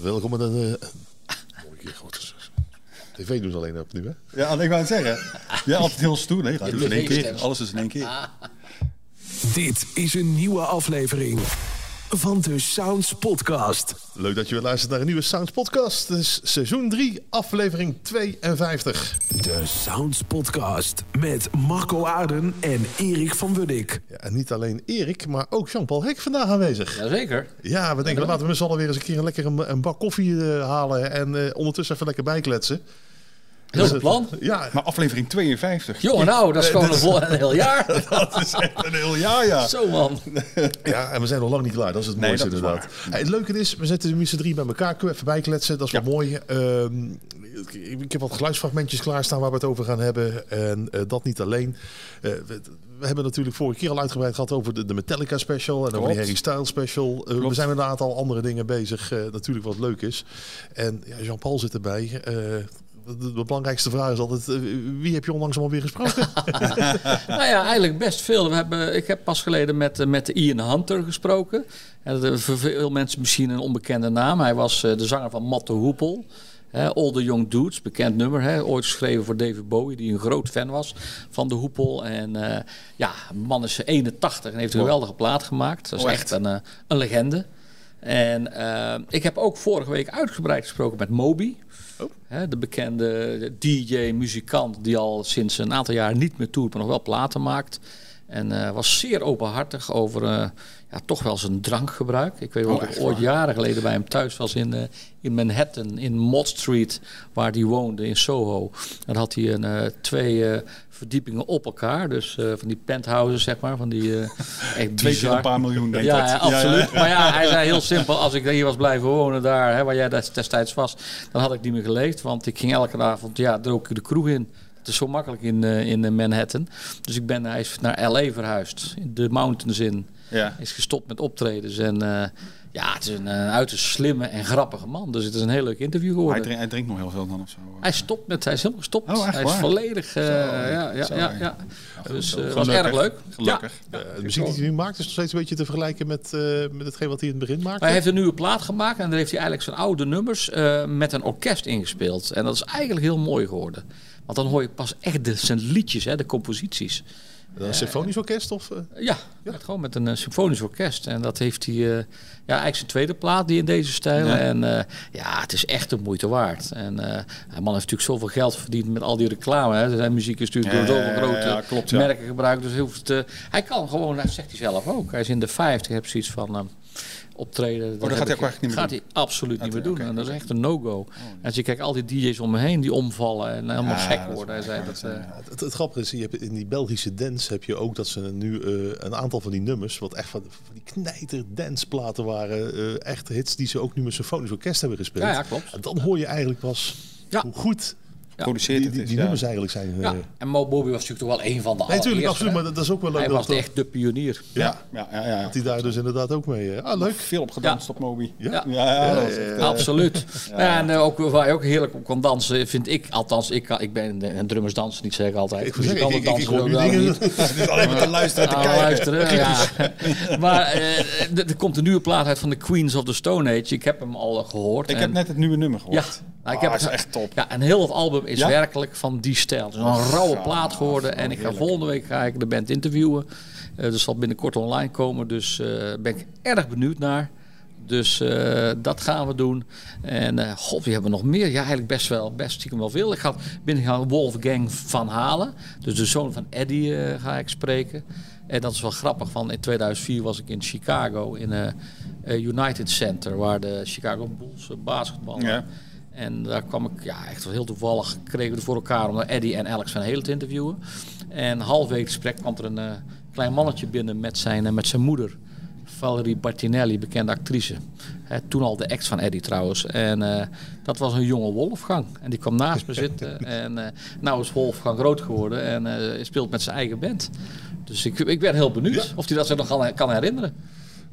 Welkom bij de... Mooie keer, goed. TV doen ze alleen op nu, hè? Ja, ik wou het zeggen. Ja, altijd heel stoer. Nee, in één keer. Alles is in één keer. Dit is een nieuwe aflevering van de Sounds Podcast. Leuk dat je weer luistert naar een nieuwe Sounds Podcast. Het is seizoen 3, aflevering 52. De Sounds Podcast met Marco Aarden en Erik van Wuddik. Ja, en niet alleen Erik, maar ook Jean-Paul Hek vandaag aanwezig. Jazeker. Ja, we denken, laten we met z'n allen weer eens een keer een lekker een, een bak koffie eh, halen en eh, ondertussen even lekker bijkletsen. Heel Dus het- plan. Ja, Maar aflevering 52. Jongen, nou, dat is gewoon een, vol- een heel jaar. Dat is echt een heel jaar, ja. Zo man. ja, en we zijn nog lang niet klaar. Dat is het mooiste inderdaad. Het leuke is, we zitten met z'n drie bij elkaar. Kunnen we even bijkletsen. Dat is wel Ja. mooi. Ehm, ik- heb wat geluidsfragmentjes klaarstaan waar we het over gaan hebben. En eh, dat niet alleen. Eh, we, we hebben natuurlijk vorige keer al uitgebreid gehad over de, de Metallica special. En over die Harry Styles special. Eh, we zijn met een aantal andere dingen bezig. eh, natuurlijk wat leuk is. En ja, Jean-Paul zit erbij. Eh, de, de belangrijkste vraag is altijd, eh, wie heb je onlangs allemaal weer gesproken? Nou ja, eigenlijk best veel. We hebben, ik heb pas geleden met, eh, met Ian Hunter gesproken. En dat is voor veel mensen misschien een onbekende naam. Hij was eh, de zanger van Matte Hoepel. Hè, All the Young Dudes, bekend nummer. Ooit geschreven voor David Bowie, die een groot fan was van de Hoepel. En eh, ja, man is 81 en heeft een geweldige plaat gemaakt. Dat is Oh, echt, echt? een, eh, een legende. En eh, ik heb ook vorige week uitgebreid gesproken met Moby. Oh. Hè, de bekende DJ-muzikant die al sinds een aantal jaar niet meer toert, maar nog wel platen maakt. En eh, was zeer openhartig over eh, ja, toch wel zijn drankgebruik. Ik weet wel Oh, ooit jaren geleden bij hem thuis was in, eh, in Manhattan, in Mott Street, waar hij woonde, in Soho. Dan had hij een, eh, twee eh, verdiepingen op elkaar. Dus van die penthouses, zeg maar. Van die, echt Twee keer een paar miljoen, denk Ja, ik. ja, absoluut. Maar ja, hij zei heel simpel: als ik hier was blijven wonen, daar hè, waar jij des- destijds was, dan had ik niet meer geleefd. Want ik ging elke avond, ja, droog ik de kroeg in. Het is zo makkelijk in, in Manhattan. Dus ik ben, hij is naar LA verhuisd, in de mountains in. Ja. Is gestopt met optredens. En eh, ja, het is een, eh, uiterst slimme en grappige man. Dus het is een heel leuk interview Hij geworden. drinkt, hij drinkt nog heel veel dan of zo. Hij stopt met, hij is helemaal gestopt. Oh, echt hij is volledig, eh, ja, ja, zo. ja, ja. Dus het was erg leuk. Gelukkig. Ja. Eh, de muziek die hij nu maakt is nog steeds een beetje te vergelijken met, eh, met hetgeen wat hij in het begin maakte. Hij heeft een nieuwe plaat gemaakt en daar heeft hij eigenlijk zijn oude nummers eh, met een orkest ingespeeld. En dat is eigenlijk heel mooi geworden. Want dan hoor je pas echt de, zijn liedjes, hè, de composities. Een symfonisch orkest of... eh? Ja, gewoon met een eh, symfonisch orkest. En dat heeft hij, eh, ja, eigenlijk zijn tweede plaat die in deze stijl. Ja. En eh, ja, het is echt de moeite waard. En eh, de man heeft natuurlijk zoveel geld verdiend met al die reclame. Hè. Zijn muziek is natuurlijk door zoveel grote klopt, merken gebruikt. Dus hij, hoeft, eh, hij kan gewoon, dat zegt hij zelf ook. Hij is in de 50, heb zoiets van... optreden. dat heb gaat hij ook eigenlijk niet meer gaat doen? hij absoluut niet meer doen. En dat is echt een no-go. En als je kijkt, al die DJ's om me heen die omvallen en helemaal Ja, gek dat worden. Hij zei dat, dat eh, Het, het grappige is, je hebt in die Belgische dance heb je ook dat ze nu eh, een aantal van die nummers, wat echt van, van die knijter danceplaten waren, eh echt hits die ze ook nu met symfonisch orkest hebben gespeeld. Ja, ja, klopt. En dan hoor je eigenlijk pas Ja. hoe goed Produceert die, het die, is, die ja. nummers eigenlijk zijn. ja. eh. En Mo Bobby was natuurlijk toch wel een van de Nee, natuurlijk, absoluut, maar dat, is ook wel leuk. Hij was echt de pionier. Ja, Ja, ja, ja. dat hij daar dus inderdaad ook mee. eh, ah, leuk. Veel op gedanst op Moby. Ja. Ja, ja, eh, Absoluut. Ja, en ook waar je ook heerlijk op kan dansen, vind ik. Althans, ik, ik ben een drummers dansen niet zeggen altijd. Ik, zeggen, ik, ik, ik, ik hoor nu dingen. alleen maar te luisteren en te Ah, kijken. luisteren, ja. Maar eh, er komt een nieuwe plaat uit van de Queens of the Stone Age. Ik heb hem al eh, gehoord. Ik heb net het nieuwe nummer Ja, gehoord. nou, ik Ah, heb is echt top. Ja, en heel het album is Ja? werkelijk van die stijl. Het is een rauwe plaat geworden. En ik ga volgende week ga ik de band interviewen. Dus zal binnenkort online komen. Dus eh ben ik erg benieuwd naar. Dus eh, dat gaan we doen. En eh god, wie hebben we nog meer? Ja, eigenlijk best wel, best stiekem wel veel. Ik ga binnen gaan Wolfgang van Halen. Dus de zoon van Eddie ga ik spreken. En dat is wel grappig. Van in 2004 was ik in Chicago in United Center, waar de Chicago Bulls eh, basketbal. Ja. En daar kwam ik ja, echt heel toevallig kregen we het voor elkaar om Eddie en Alex van Helen te interviewen. En het gesprek kwam er een eh, klein mannetje binnen met zijn, eh, met zijn moeder. Valerie Bartinelli, bekende actrice. Toen al de ex van Eddie trouwens. En eh, dat was een jonge Wolfgang. En die kwam naast me zitten. En nou is Wolfgang groot geworden en speelt met zijn eigen band. Dus ik, ik ben heel benieuwd of hij dat zich nog kan herinneren.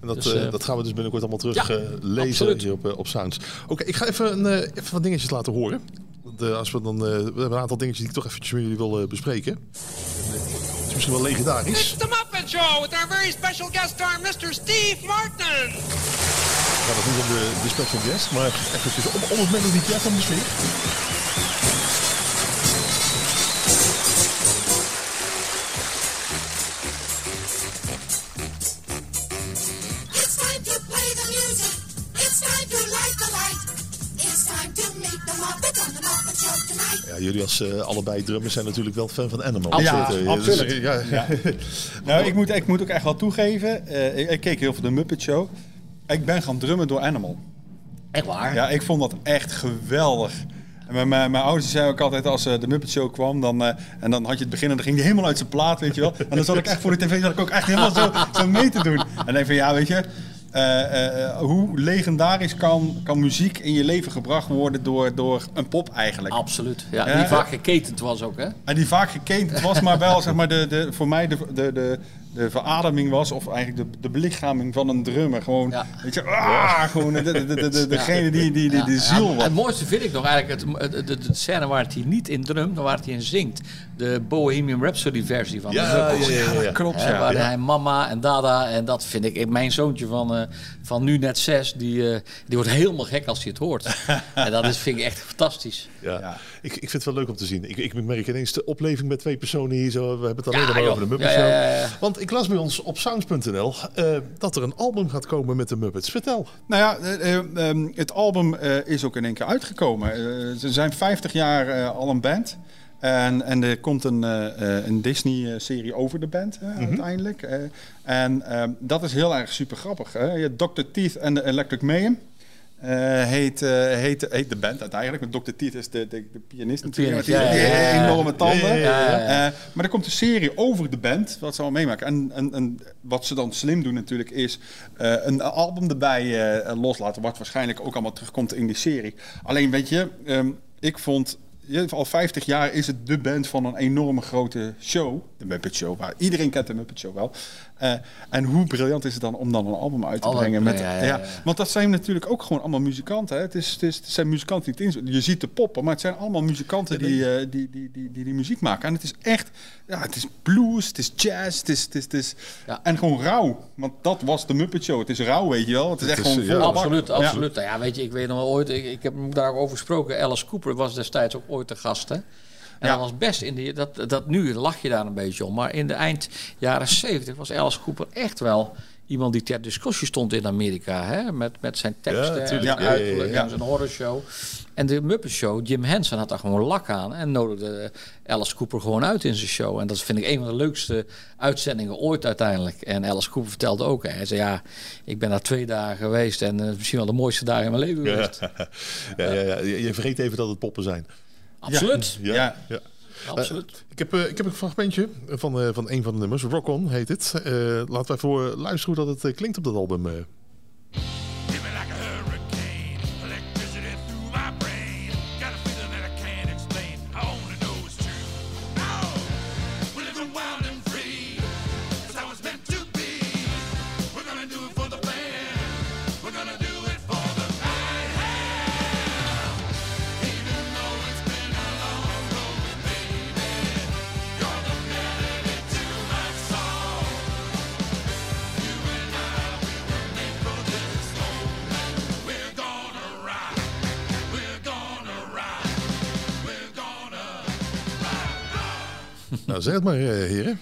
En dat, Dus, eh, eh, dat gaan we dus binnenkort allemaal terug ja, eh, lezen absoluut. hier op, op Sounds. Oké, ik ga even, een, eh, even wat dingetjes laten horen. Want, eh, als we, dan, eh, we hebben een aantal dingetjes die ik toch eventjes met jullie wil eh, bespreken. Het is misschien wel legendarisch. It's the Muppet Show with our very special guest star, Mr. Steve Martin. gaat het niet om de, de special guest, maar eventjes om, om het melodietje van de sfeer. Ja, jullie als eh, allebei drummers zijn natuurlijk wel fan van Animal. Absoluut. Eh, Ja, dus, absoluut. ja, Ja. Nou, ik moet, ik moet ook echt wel toegeven. eh, ik, ik keek heel veel de Muppet Show. Ik ben gaan drummen door Animal. Echt waar? Ja, ik vond dat echt geweldig. En mijn, mijn, mijn ouders zeiden ook altijd als eh, de Muppet Show kwam, dan, eh, en dan had je het begin en dan ging hij helemaal uit zijn plaat, weet je wel. En dan zat ik echt voor de tv, zat ik ook echt helemaal zo, zo mee te doen. En dan denk ik van, ja, weet je, hoe legendarisch kan, kan muziek in je leven gebracht worden door, door een pop eigenlijk? Absoluut. Ja, Ja. die vaak geketend was ook, hè? En die vaak geketend was, maar wel zeg maar, de, de, voor mij de, de, de, de verademing was, of eigenlijk de, de belichaming van een drummer. Gewoon, Ja. weet je, ah, gewoon de, de, de, de, degene die, die, die, de ja, ziel was. het mooiste vind ik nog eigenlijk het, het- de, de scène waar het hij niet in drumt, maar waar het hij in zingt. De Bohemian Rhapsody versie van Ja, de ja, ja, ja, ja. Klopt, waar ja. hij mama en dada en dat vind ik. Mijn zoontje van, eh, van nu net zes, die, eh, die wordt helemaal gek als hij het hoort. en dat is, vind ik echt fantastisch. Ja. Ja. Ik, ik vind het wel leuk om te zien. Ik, ik merk ineens de opleving met twee personen hier. Zo, we hebben het alleen maar joh. over de Muppets. Ja, Show. ja, ja, ja. Want ik las bij ons op sounds.nl eh, dat er een album gaat komen met de Muppets. Vertel. Nou ja, eh, eh, ehm, het album eh, is ook in één keer uitgekomen. Ze zijn 50 jaar eh, al een band. En, en er komt een, eh, eh, een Disney-serie over de band eh, uiteindelijk. En ehm, dat is heel erg super grappig. Hè? Dr. Teeth en de Electric Mayhem. eh, heet, heet, heet de band uiteindelijk. Want Dr. Teeth is de, de, de pianist natuurlijk. met die, ja, ja, die ja, ja. enorme tanden. Maar er komt een serie over de band, wat ze al meemaken. En, en, en wat ze dan slim doen natuurlijk is een album erbij loslaten, wat waarschijnlijk ook allemaal terugkomt in die serie. Alleen weet je, ehm, ik vond, al 50 jaar is het de band van een enorme grote show, de Muppet Show, waar iedereen kent de Muppet Show wel. Eh, en hoe briljant is het dan om dan een album uit te brengen? Met, ja, ja, ja, ja. Want dat zijn natuurlijk ook gewoon allemaal muzikanten. Hè? Het, is, het, is, het zijn muzikanten die het in, Je ziet de poppen, maar het zijn allemaal muzikanten die, eh, die, die, die, die die muziek maken. En het is echt, ja, het is blues, het is jazz, het is, het is, het is Ja. en gewoon rauw. Want dat was de Muppet Show. Het is rauw, weet je wel. Het is Het echt is, gewoon ja. vol bak. Absoluut, Ja. absoluut. Nou ja, weet je, ik weet nog wel ooit, ik, ik heb hem daar ook over gesproken. Alice Cooper was destijds ook ooit de gast, hè? En Ja. dat was best in die, dat, dat nu lach je daar een beetje om. Maar in de eind jaren 70 was Alice Cooper echt wel iemand die ter discussie stond in Amerika. Hè? Met, met zijn teksten Ja, en zijn uiterlijk en zijn horrorshow. En de Muppet Show, Jim Henson had daar gewoon lak aan. En nodigde Alice Cooper gewoon uit in zijn show. En dat vind ik een van de leukste uitzendingen ooit uiteindelijk. En Alice Cooper vertelde ook. Hij zei, ja, ik ben daar twee dagen geweest. En eh, misschien wel de mooiste dagen in mijn leven geweest. Ja, ja, ja. Je vergeet even dat het poppen zijn. Absoluut. Ja, Ja. ja. Absoluut. Ik heb, eh, ik heb een fragmentje van, eh, van een van de nummers. Rock On heet het. Eh, laten wij voor luisteren hoe dat het eh, klinkt op dat album. Zeg het maar, eh, heren.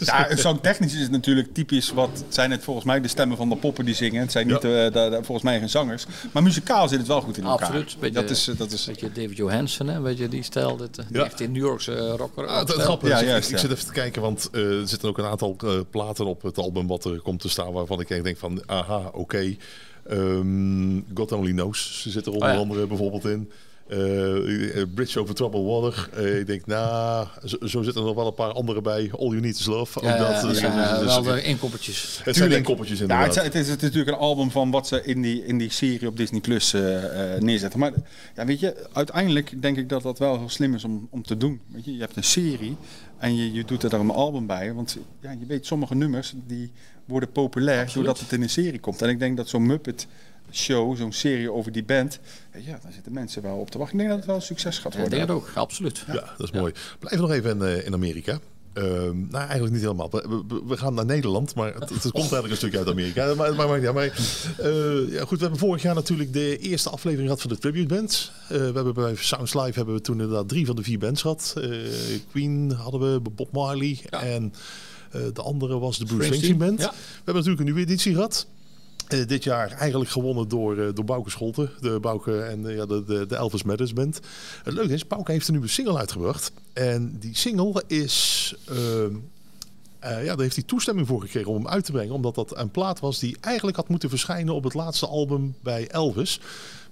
Ja, zangtechnisch is het natuurlijk typisch wat zijn het volgens mij de stemmen van de poppen die zingen. Het zijn niet Ja. eh, de- de- volgens mij geen zangers. Maar muzikaal zit het wel goed in elkaar. Absoluut. Beetje, dat is, eh, dat is, Weet je, David Johansen, hè? Weet je, die stijl. Eh, die Ja. echt in New Yorkse rocker. Ah, grappige is, Ja, ik- juist, ik, ja. zit even te kijken, want eh, er zitten ook een aantal platen op het album wat er komt te staan, waarvan ik denk van, aha, oké. Ehm, God Only Knows zit er onder Oh ja. andere bijvoorbeeld in. Eh, eh, Bridge Over Troubled Water. Eh, ik denk, nou, zo, zo zitten er nog wel een paar andere bij. All You Need Is Love. Ja, ook dat. ja, Dus- ja, dus- dus- wel de inkoppertjes. het zijn inkoppertjes Ja, inderdaad. het, is- het is, het is natuurlijk een album van wat ze in die, in die serie op Disney Plus eh, eh, neerzetten. Maar ja, weet je, uiteindelijk denk ik dat dat wel heel slim is om, om te doen. Weet je, je hebt een serie en je, je doet er dan een album bij. Want ja, je weet, sommige nummers die worden populair doordat het in een serie komt. En ik denk dat zo'n Muppet show, zo'n serie over die band, ja, daar zitten mensen wel op te wachten. Ik denk dat het wel een succes gaat Ja, ik worden. denk het ook, absoluut. Ja, dat is mooi. Blijf nog even in, eh, in Amerika. Ehm, nou, eigenlijk niet helemaal. We, we- we gaan naar Nederland, maar het, het komt eigenlijk een stukje uit Amerika. Maar, maar, maar, ja, maar, eh, ja, goed, we hebben vorig jaar natuurlijk de eerste aflevering gehad van de Tribute Bands. Eh, we hebben bij Sounds Live hebben we toen inderdaad drie van de vier bands gehad. Eh, Queen hadden we, Bob Marley Ja. en eh, de andere was de Bruce Springsteen, Springsteen Band. ja. We hebben natuurlijk een nieuwe editie gehad. Eh, dit jaar eigenlijk gewonnen door, eh, door Bouke Scholten. De Bouke en eh, ja, de, de, de Elvis Matters Band. Het leuke is, Bouke heeft een nieuwe single uitgebracht. En die single is... eh, ja, daar heeft hij toestemming voor gekregen om hem uit te brengen. Omdat dat een plaat was die eigenlijk had moeten verschijnen op het laatste album bij Elvis.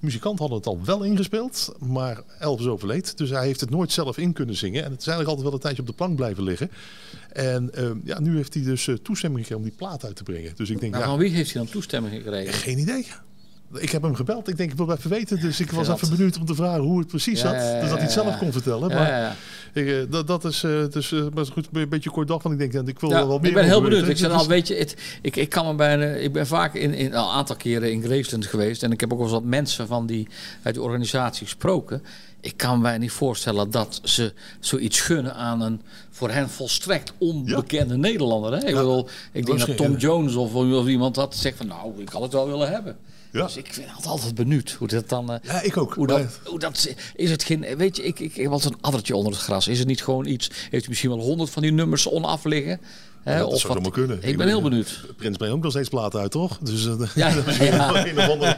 Muzikanten hadden het al wel ingespeeld, maar Elvis overleed. Dus hij heeft het nooit zelf in kunnen zingen. En het is eigenlijk altijd wel een tijdje op de plank blijven liggen. En ehm, ja, nu heeft hij dus eh, toestemming gekregen om die plaat uit te brengen. Dus ik denk, Nou, ja, van wie heeft hij dan toestemming gekregen? geen idee. Ik heb hem gebeld. Ik denk, ik wil even weten. Dus ik was even benieuwd om te vragen hoe het precies zat. Dus dat hij het zelf kon vertellen. Maar ja, ja. ik, eh, dat, dat is dus, maar goed, een beetje kort dag. Want ik denk, ik wil er wel meer ik ben heel benieuwd. Ik, zeg Dus- al, weet je, het, ik, ik, kan me bijna, ik ben vaak in, in, al een aantal keren in Graceland geweest. En ik heb ook wel eens wat mensen van die, uit die organisatie gesproken. Ik kan me niet voorstellen dat ze zoiets gunnen aan een voor hen volstrekt onbekende Nederlander. Hè? Ik, bedoel, ik denk dat Tom Jones of, of iemand dat zegt van nou, ik had het wel willen hebben. Ja. Dus ik ben altijd, altijd benieuwd hoe dat dan... eh, Ja, ik ook. hoe dat, hoe dat, is het geen, weet je, ik, ik heb altijd een addertje onder het gras. Is het niet gewoon iets, heeft u misschien wel honderd van die nummers onaf liggen? Hè, dat of zou wat? kunnen. Ik ben heel benieuwd. Prins brengt ook nog steeds platen uit, toch? Dus, eh, Ja, ja,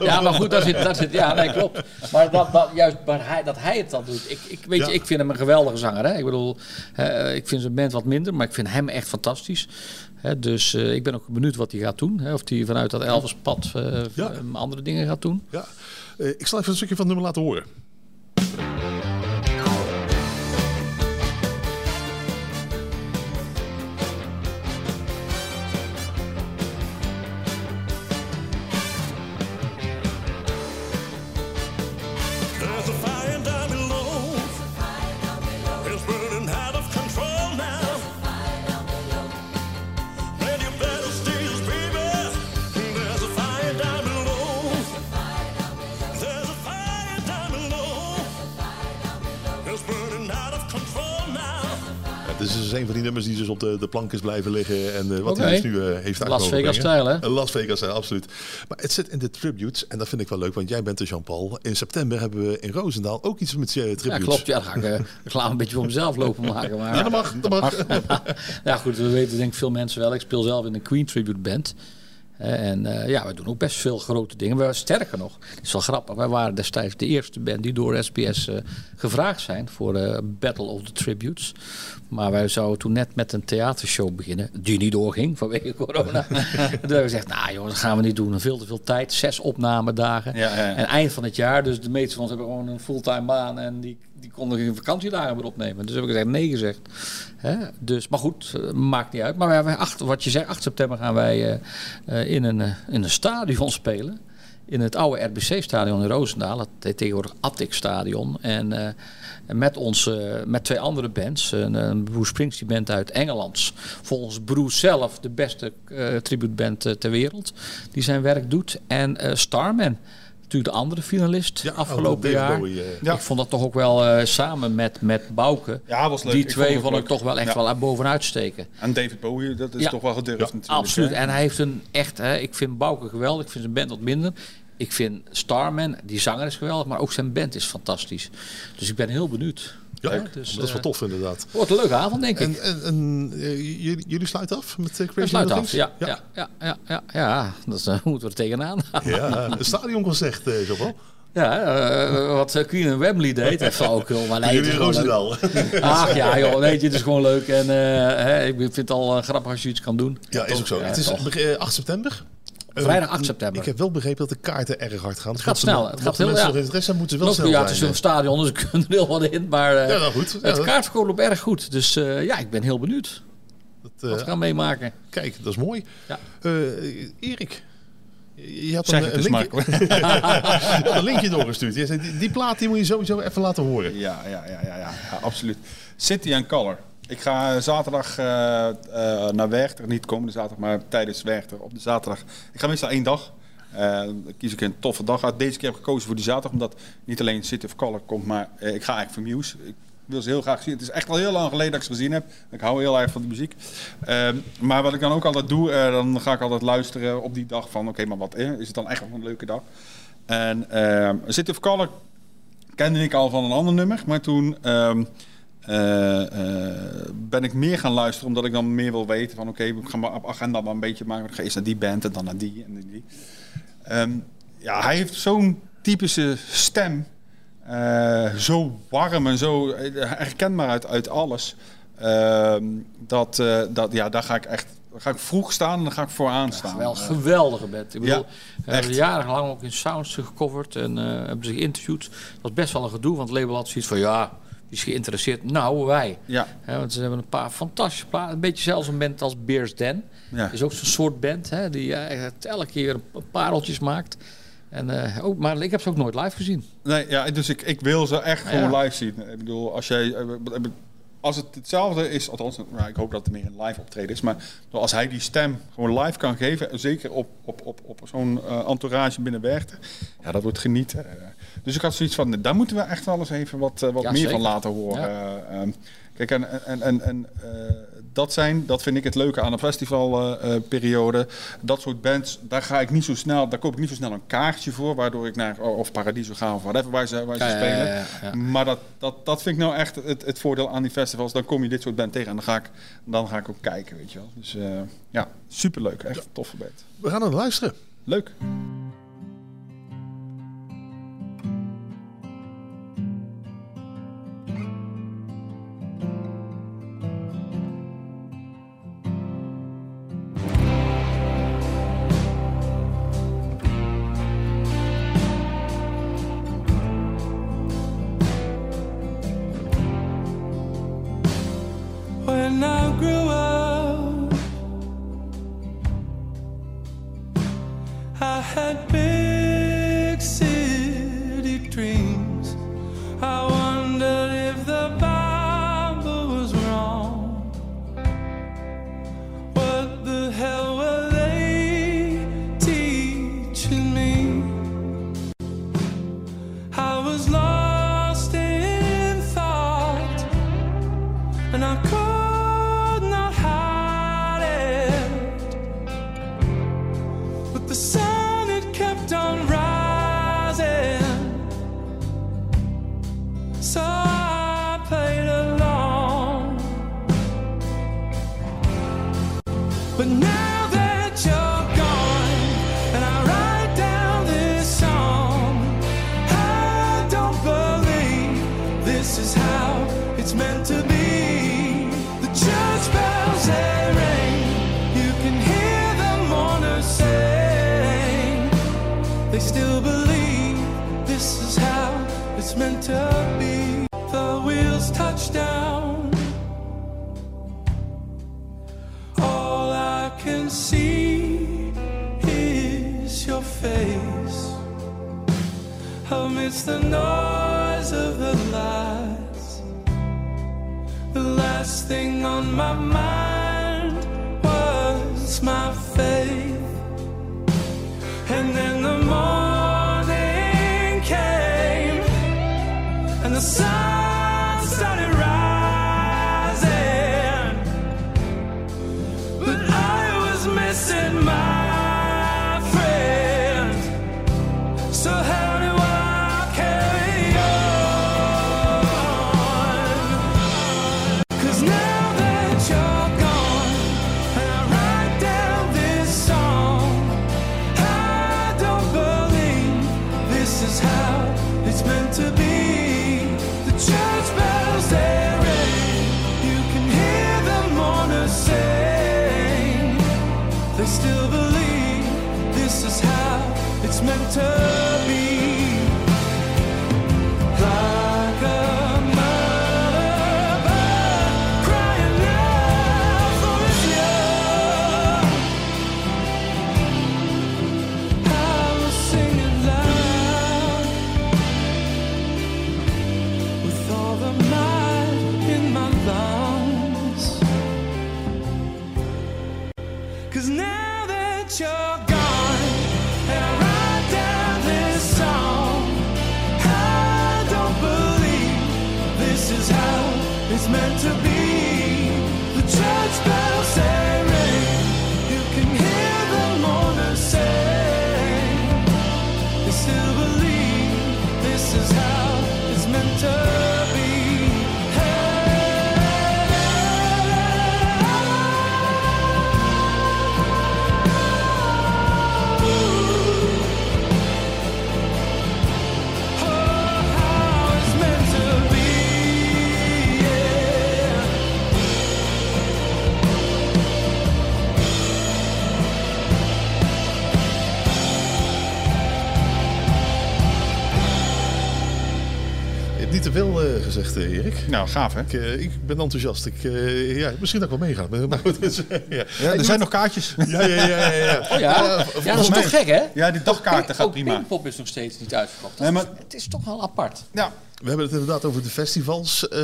ja. maar goed, daar zit, daar zit, ja, nee, klopt. Maar, dat, dat, juist, maar hij, dat hij het dan doet. Ik, ik, weet je, ik vind hem een geweldige zanger. Hè? Ik bedoel, ik vind zijn band wat minder, maar ik vind hem echt fantastisch. Dus eh, ik ben ook benieuwd wat hij gaat doen. Of hij vanuit dat Elvis-pad Ja. eh, andere dingen gaat doen. Ja. Ik zal even een stukje van het nummer laten horen. Dit is dus een van die nummers die dus op de, de plank is blijven liggen. En eh, wat hij dus nu eh, heeft uit Las Vegas stijl, hè? Een Las Vegas stijl, absoluut. Maar het zit in de tributes. En dat vind ik wel leuk, want jij bent de Jean-Paul. In september hebben we in Roosendaal ook iets met je tributes. Ja, klopt. Ja, dan ga ik eh, reclame een beetje voor mezelf lopen maken. Maar, Ja, dat mag. Dat mag. ja, goed, we weten denk ik veel mensen wel. Ik speel zelf in een Queen Tribute Band. En eh, ja, we doen ook best veel grote dingen. We, sterker nog, het is wel grappig. Wij waren destijds de eerste band die door SBS eh, gevraagd zijn voor eh Battle of the Tributes. Maar wij zouden toen net met een theatershow beginnen, die niet doorging vanwege corona. toen hebben we gezegd, nou jongens, dat gaan we niet doen. Veel te veel tijd, zes opnamedagen. Ja, ja. En eind van het jaar, dus de meeste van ons hebben gewoon een fulltime baan en die, die konden geen vakantiedagen meer opnemen. Dus heb ik gezegd nee gezegd. Hè? Dus, maar goed, eh, maakt niet uit. Maar acht, wat je zegt, 8 september gaan wij eh, eh, in, een, in een stadion spelen. In het oude RBC-stadion in Roosendaal. Het heet tegenwoordig Attic-stadion. En, eh, en met, ons, met twee andere bands. Een, een Bruce Springsteen band uit Engeland. Volgens Bruce zelf de beste tributeband ter wereld. Die zijn werk doet. En Starman. Natuurlijk de andere finalist Ja, afgelopen jaar. Bowie, eh. Ja. Ik vond dat toch ook wel eh, samen met, met Bouke. Ja, was leuk. Die Ik twee vond ik toch wel echt Ja. wel uit bovenuit steken. En David Bowie, dat is Ja. toch wel gedurfd natuurlijk. Absoluut. hè? En hij heeft een echt, hè, ik vind Bouke geweldig. Ik vind zijn band wat minder. Ik vind Starman, die zanger is geweldig, maar ook zijn band is fantastisch. Dus ik ben heel benieuwd. Ja, Hè, dat dus, is wel eh, tof inderdaad. Wordt een leuke avond, denk ik. En, en, en eh, jullie, jullie sluiten af met We Crazy sluiten af. Things? Ja, ja, ja, ja, ja, ja. Dat is, eh, moeten we er tegenaan. Ja, een stadionconcert, eh Jean-Paul. Ja, eh, wat eh, Queen en Wembley deed, dat flauwekul. Maar nee, het Jullie is. Roosendaal. Ach ja, joh, weet je, het is gewoon leuk. En eh, hè, ik vind het al eh, grappig als je iets kan doen. Ja, is ook zo. Ja, het is toch. beg- eh, 8 september. Eh, Vrijdag 8 september. Ik heb wel begrepen dat de kaarten erg hard gaan. Het gaat snel. Het gaat heel- mensen ja. nog interesse hebben, moeten wel snel ja, het is een stadion, dus er kunnen er heel wat in. Maar eh, Ja, nou goed. Het kaartverkoop loopt erg goed. Dus eh, ja, ik ben heel benieuwd dat, wat eh, we gaan meemaken. Kijk, dat is mooi. Ja. Eh, Erik, je had Zeg een, het een, linkje, je had een linkje doorgestuurd. Je zei, die, die plaat die moet je sowieso even laten horen. Ja, ja, ja, ja, ja, ja, absoluut. City and Color. Ik ga zaterdag eh, eh, naar Werchter, niet komende zaterdag, maar tijdens Werchter op de zaterdag. Ik ga meestal één dag. Eh, dan kies ik een toffe dag uit. Deze keer heb ik gekozen voor die zaterdag, omdat niet alleen City of Color komt, maar eh, ik ga eigenlijk voor Muse. Ik wil ze heel graag zien. Het is echt al heel lang geleden dat ik ze gezien heb. Ik hou heel erg van de muziek. Ehm, maar wat ik dan ook altijd doe, eh, dan ga ik altijd luisteren op die dag van... Oké, maar wat eh, is het dan echt wel een leuke dag? En ehm City of Color kende ik al van een ander nummer. Maar toen ehm, eh, eh, ben ik meer gaan luisteren, omdat ik dan meer wil weten van... Oké, ik ga maar op agenda dan een beetje maken. Ik ga eerst naar die band en dan naar die en die. Ehm, ja, hij heeft zo'n typische stem. Eh, zo warm en zo herkenbaar uit, uit alles. Ehm, dat, dat, ja, daar ga ik echt ga ik vroeg staan en dan ga ik vooraan staan. Wel Eh, geweldige band. Ik bedoel, Ja, hebben jarenlang ook in Sounds gecoverd en hebben ze geïnterviewd. Dat was best wel een gedoe, want het label had zoiets van ja, is geïnteresseerd? Nou, wij. ja, Hè, want ze hebben een paar fantastische platen. Een beetje zelfs een band als Beers Den. ja. is ook zo'n soort band hè, die eh, echt elke keer een pareltjes maakt. En, eh, ook, maar ik heb ze ook nooit live gezien. Nee, ja, dus ik, ik wil ze echt Ja. gewoon live zien. Ik bedoel, als jij. eh, Als het hetzelfde is, althans, nou, ik hoop dat het meer een live optreden is, maar als hij die stem gewoon live kan geven, en zeker op, op, op, op zo'n eh, entourage binnen Werchter, ja, dat wordt genieten. Dus ik had zoiets van, daar moeten we echt wel eens even wat, eh, wat Ja, meer zeker. van laten horen. Eh, ehm, kijk, en, en, en, en eh, dat zijn, dat vind ik het leuke aan een festivalperiode. dat soort bands, daar ga ik niet zo snel, daar koop ik niet zo snel een kaartje voor, waardoor ik naar of Paradiso ga of whatever waar ze, waar ze Ja, spelen. ja, ja, ja. Maar dat, dat, dat vind ik nou echt het, het voordeel aan die festivals. Dan kom je dit soort band tegen en dan ga ik, dan ga ik ook kijken, weet je wel. Dus eh, ja, superleuk. Echt een toffe band. We gaan naar luisteren. Leuk. But now amidst the noise of the lights. The last thing on my mind It's meant Veel eh, gezegd, eh, Erik. Nou, gaaf hè? Ik, eh, ik ben enthousiast. Ik, eh, ja, misschien dat ik wel meegaan. Maar goed, dus, ja. Ja, er zijn nog kaartjes. Ja, ja, ja, ja, ja. Oh ja, ja dat is toch gek hè? Ja, die dagkaarten gaat Ook prima. Pinkpop is nog steeds niet uitverkocht. Nee, maar- Het is toch wel apart. Ja, We hebben het inderdaad over de festivals. Eh,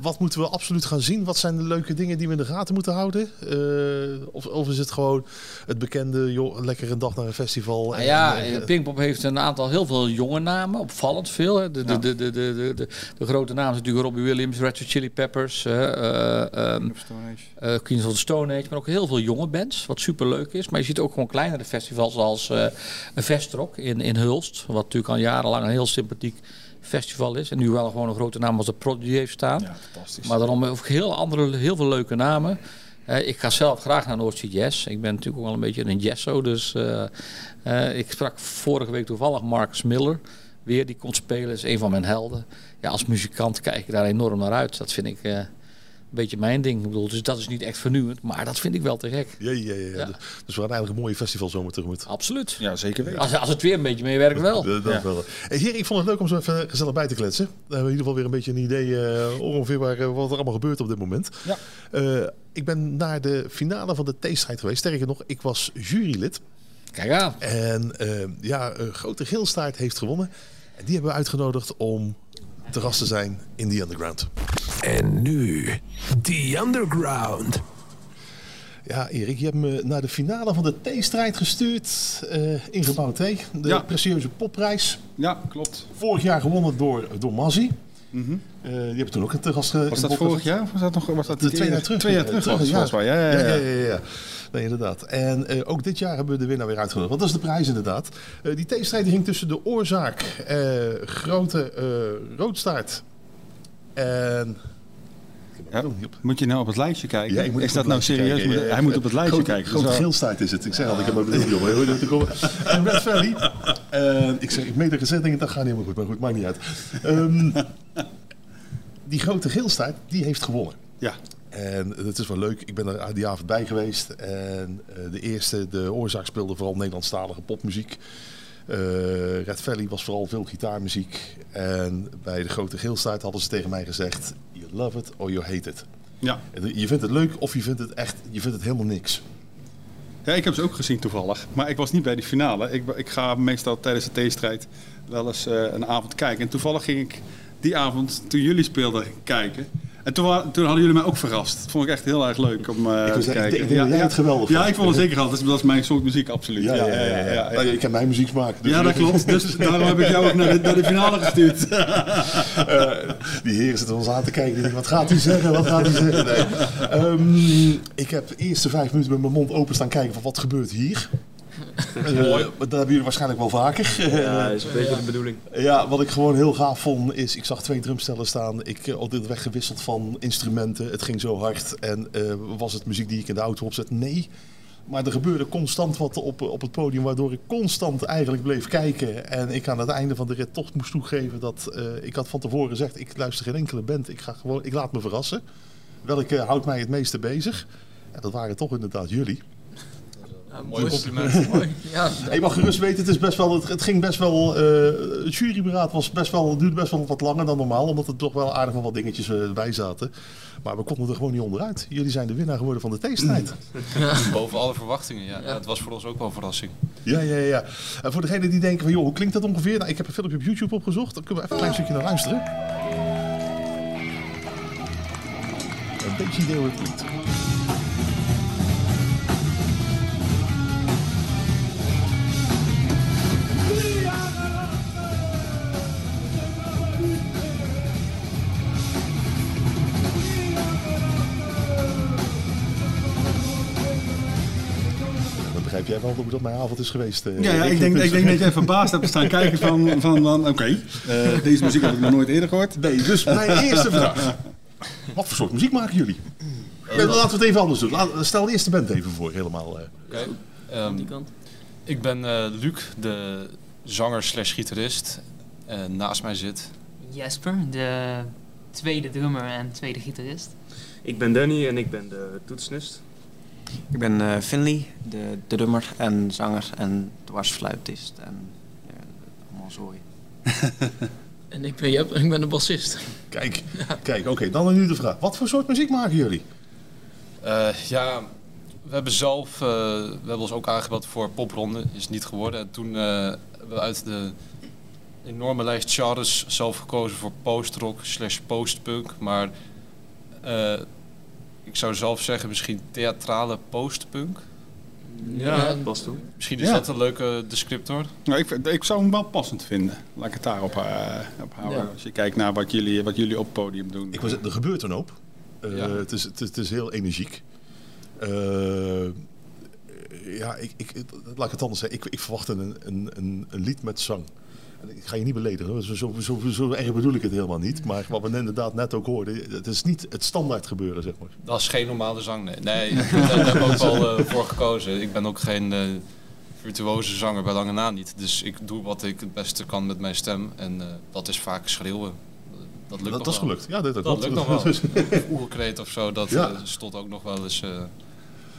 wat moeten we absoluut gaan zien? Wat zijn de leuke dingen die we in de gaten moeten houden? Eh, of, of is het gewoon het bekende, joh, lekker een dag naar een festival? Nou en- ja, en- eh, Pinkpop heeft een aantal heel veel jonge namen, opvallend veel. Hè. De, de, de, de, de, de, de, de grote namen zijn natuurlijk Robbie Williams, Red Hot Chili Peppers, eh, eh, ehm, eh, Queens of the Stone Age, maar ook heel veel jonge bands, wat super leuk is. Maar je ziet ook gewoon kleinere festivals als eh een Vestrock in, in Hulst, wat natuurlijk al jarenlang een heel sympathiek festival is. En nu wel gewoon een grote naam als de Prodigy heeft staan. ja fantastisch. Maar daarom ook heel andere, heel veel leuke namen. Eh, ik ga zelf graag naar Noordzee Jazz. Ik ben natuurlijk ook wel een beetje een jazzo. Dus eh, eh, ik sprak vorige week toevallig Marcus Miller. Weer, die komt spelen. is een van mijn helden. Ja, als muzikant kijk ik daar enorm naar uit. Dat vind ik beetje mijn ding. Ik bedoel, dus dat is niet echt vernieuwend. Maar dat vind ik wel te gek. Ja, ja, ja. Dus we gaan eigenlijk een mooie festival zomer tegemoet. Absoluut. Ja, zeker weten. Als, als het weer een beetje meewerkt wel. Dat, dat Ja. wel. Hey, hier, ik vond het leuk om zo even gezellig bij te kletsen. Dan hebben we in ieder geval weer een beetje een idee eh, ongeveer waar, eh, wat er allemaal gebeurt op dit moment. Ja. Eh, ik ben naar de finale van de T-strijd geweest. Sterker nog, ik was jurylid. Kijk aan. En ja, een grote geelstaart heeft gewonnen. En die hebben we uitgenodigd om te gast te zijn in The Underground. En nu, The Underground. Ja, Erik, je hebt me naar de finale van de T-strijd gestuurd eh, in gebouw T. De Ja. prestigieuze popprijs. Ja, klopt. Vorig jaar gewonnen door, door Mazzi. Eh, die hebben toen ook een te gast. Was dat vorig jaar? Of was dat nog was dat De twee jaar terug. Twee jaar terug was ja. volgens mij. Ja, ja, ja. ja, ja, ja. Nee, inderdaad. En eh, ook dit jaar hebben we de winnaar weer uitgenodigd. Want dat is de prijs inderdaad. Eh, die T-strijd die ging tussen de oorzaak, eh, grote eh, roodstaart en... Ja. Oh. Moet je nou op het lijstje kijken? Ja, ik moet is dat nou serieus? kijken. Moet- Ja, ja. hij moet op het lijstje kijken. Dat Grote geelstaart is het. Ik zeg al, ik heb maar bedoeld, jongen. Hoe dat er komen. En Red Valley. ik zeg, ik meen dat gezegd, denk ik, dat gaat niet helemaal goed. Maar goed, maakt niet uit. Ehm, die grote geelstaart, die heeft gewonnen. Ja, En het is wel leuk. Ik ben er die avond bij geweest. En eh, de eerste, de oorzaak speelde vooral Nederlandstalige popmuziek. Eh, Red Valley was vooral veel gitaarmuziek. En bij de grote geelstaart hadden ze tegen mij gezegd... Love it or you hate it. ja. Je vindt het leuk of je vindt het echt... Je vindt het helemaal niks. Ja, ik heb ze ook gezien toevallig. Maar ik was niet bij die finale. Ik, ik ga meestal tijdens de T-strijd wel eens eh, een avond kijken. En toevallig ging ik die avond, toen jullie speelden, kijken. En toen, toen hadden jullie mij ook verrast. Dat vond ik echt heel erg leuk om eh, Ik te zeggen, ik kijken. ik dat jij het geweldig Ja, ik vond het zeker altijd. Dat is mijn soort muziek, absoluut. Ja, ja, ja. ja, ja. Nou, Ik heb mijn muziek smaak. dus- Ja, dat klopt. Dus daarom heb ik jou ook naar de, naar de finale gestuurd. Eh, die heren zitten ons aan te kijken. Denken, wat gaat hij zeggen? Wat gaat hij zeggen? Nee. Ehm, ik heb de eerste vijf minuten met mijn mond open staan kijken van wat gebeurt hier. Mooi. dat hebben jullie waarschijnlijk wel vaker. Ja, is een beetje de bedoeling. Ja, wat ik gewoon heel gaaf vond is, ik zag twee drumstellen staan. Ik uh, altijd weggewisseld van instrumenten. Het ging zo hard. En eh, was het muziek die ik in de auto opzet? Nee. Maar er gebeurde constant wat op, op het podium, waardoor ik constant eigenlijk bleef kijken. En ik aan het einde van de rit toch moest toegeven dat eh, ik had van tevoren gezegd: ik luister geen enkele band. Ik ga gewoon, ik laat me verrassen. Welke houdt mij het meeste bezig? Ja, dat waren toch inderdaad jullie. Mooi compliment. Ja, Ik mag gerust weten, het, is best wel, het, het ging best wel. eh, het juryberaad was best wel, duurde best wel wat langer dan normaal, omdat er toch wel aardig wel wat dingetjes eh, bij zaten. Maar we konden er gewoon niet onderuit. Jullie zijn de winnaar geworden van de theestrijd. Boven alle verwachtingen, ja. Dat was voor ons ook wel een verrassing. Ja, ja, ja. En voor degenen die denken van, joh, hoe klinkt dat ongeveer? Nou, ik heb een filmpje op YouTube opgezocht. Dan kunnen we even een klein stukje naar luisteren. Een beetje idee hoe het klinkt. Begrijp jij wel hoe dat mijn avond is geweest? eh, Ja, ja ik, denk, Dus- ik denk dat jij verbaasd hebt staan kijken van, van, van oké, eh, deze muziek heb ik nog nooit eerder gehoord. Nee, dus mijn eerste vraag. Wat voor soort muziek maken jullie? Laten we het even anders doen. Laat- Stel de eerste band even voor, helemaal. eh. Oké. Ehm, die kant. ik ben eh, Luc, de zanger slash gitarist. En naast mij zit... Jesper, de tweede drummer en tweede gitarist. Ik ben Danny en ik ben de toetsnist. Ik ben eh Finley, de, de drummer en zanger en dwarsfluitist en ja, allemaal zooi. En ik ben Jep en ik ben de bassist. Kijk, kijk oké, dan nu de vraag. Wat voor soort muziek maken jullie? Eh, ja, we hebben zelf... eh, we hebben ons ook aangebeld voor popronde. Is niet geworden. En toen eh, hebben we uit de enorme lijst genres zelf gekozen voor postrock slash postpunk. Maar eh, ik zou zelf zeggen misschien theatrale postpunk. Ja, dat past toe. Misschien is Ja. dat een leuke descriptor. Nou, ik, ik zou hem wel passend vinden. Laat ik het daarop eh, op houden. Ja. Als je kijkt naar wat jullie, wat jullie op het podium doen. Ik was, er gebeurt een hoop. Eh, Ja. het, is, het, is, het is heel energiek. Eh, ja, ik, ik, laat ik het anders zeggen. Ik, ik verwacht een, een, een, een lied met zang. Ik ga je niet beledigen. Zo, zo, zo, zo erg bedoel ik het helemaal niet. Maar wat we inderdaad net ook hoorden, het is niet het standaard gebeuren, zeg maar. Dat is geen normale zang, nee. Nee, daar heb ik ook wel eh, voor gekozen. Ik ben ook geen virtuoze zanger, bij lange na niet. Dus ik doe wat ik het beste kan met mijn stem. En eh, dat is vaak schreeuwen. Dat lukt Dat, nog dat is gelukt. Ja, dat, Dat lukt nog wel. Dus- Oerkreet of zo, dat Ja. stond ook nog wel eens...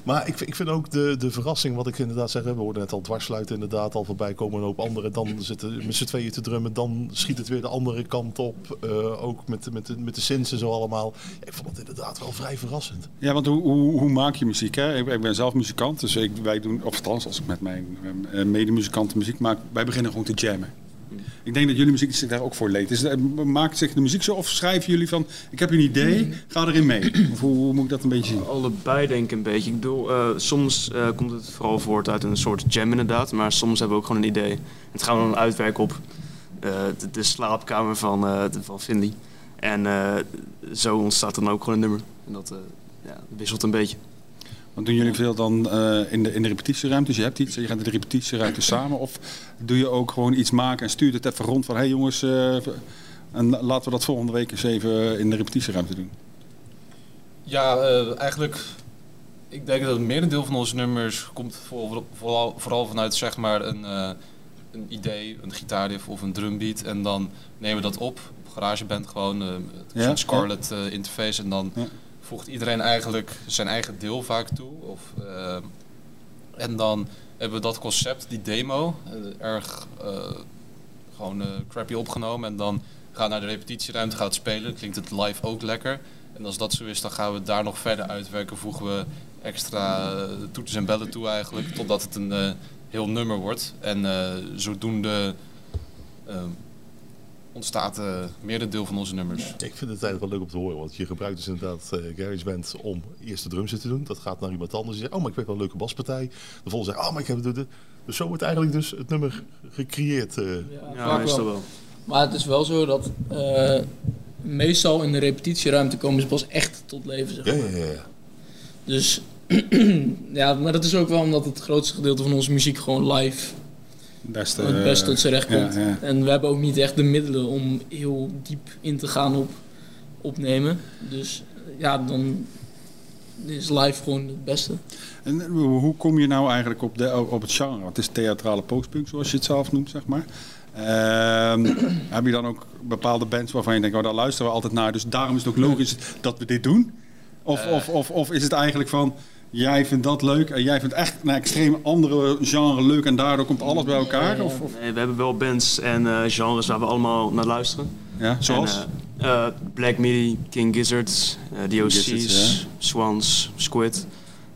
Maar ik, vind- ik vind ook de, de verrassing, wat ik inderdaad zeg, we hoorden net al dwarsluiten inderdaad al voorbij komen, een hoop anderen. Dan zitten met z'n tweeën te drummen, dan schiet het weer de andere kant op. Eh, ook met, de- met, de, met de synths en zo allemaal. Ja, ik vond het inderdaad wel vrij verrassend. Ja, want hoe, hoe, hoe maak je muziek? Hè? Ik, ik ben zelf muzikant, dus ik, wij doen, of althans als ik met mijn eh, medemuzikanten muziek maak, wij beginnen gewoon te jammen. Ik denk dat jullie muziek zich daar ook voor leed. Is, maakt zich de muziek zo of schrijven jullie van, ik heb een idee, ga erin mee? Of hoe, hoe moet ik dat een beetje zien? Allebei denk ik een beetje. Ik bedoel, eh, soms eh, komt het vooral voort uit een soort jam inderdaad. Maar soms hebben we ook gewoon een idee. Het gaan we dan uitwerken op eh, de, de slaapkamer van, de- van Finley. En zo ontstaat dan ook gewoon een nummer. En dat ja, wisselt een beetje. Want doen jullie veel dan eh, in, de, in de repetitieruimte? Dus je hebt iets, je gaat in de repetitieruimte samen. Of doe je ook gewoon iets maken en stuurt het even rond van... hé hey jongens, eh, en la- laten we dat volgende week eens even in de repetitieruimte doen. Ja, eh, eigenlijk. Ik denk dat het merendeel van onze nummers komt voor- vooral, vooral vanuit zeg maar een, een idee, een gitaarriff of een drumbeat. En dan nemen we dat op op GarageBand gewoon, Ja, zo'n Scarlett interface. En dan Ja. Voegt iedereen eigenlijk zijn eigen deel vaak toe. Of, eh, en dan hebben we dat concept, die demo, eh, erg eh, gewoon crappy opgenomen. En dan gaan we naar de repetitieruimte, gaat spelen. Klinkt het live ook lekker. En als dat zo is, dan gaan we daar nog verder uitwerken. Voegen we extra toeters en bellen toe eigenlijk. Totdat het een heel nummer wordt. En zodoende ontstaat uh, merendeel van onze nummers. Ik vind het eigenlijk wel leuk om te horen, want je gebruikt dus inderdaad eh GarageBand om eerst de drums te doen. Dat gaat naar iemand anders die zegt, oh maar ik weet wel een leuke baspartij. De volgende zegt, oh maar ik heb het... Dus zo wordt eigenlijk dus het nummer gecreëerd. eh. Ja, meestal wel. Maar het is wel zo dat eh, meestal in de repetitieruimte komen ze pas echt tot leven. Zeg maar. ja, ja, ja. Dus ja, maar dat is ook wel omdat het grootste gedeelte van onze muziek gewoon live Beste, het best tot zijn recht komt. ja. En we hebben ook niet echt de middelen om heel diep in te gaan op opnemen. Dus ja, dan is live gewoon het beste. En eh, hoe kom je nou eigenlijk op, de, op het genre? Want het is theatrale postpunk, zoals je het zelf noemt, zeg maar. Ehm, heb je dan ook bepaalde bands waarvan je denkt, oh, daar luisteren we altijd naar, dus daarom is het ook logisch dat we dit doen? Of, Eh. of, of, of is het eigenlijk van, jij vindt dat leuk en jij vindt echt een extreem andere genre leuk en daardoor komt alles bij elkaar? Of, of, Nee, we hebben wel bands en eh, genres waar we allemaal naar luisteren. ja, zoals? En, eh, eh, Black Midi, King Gizzard, eh DOC's, Gizzards, Swans, Squid.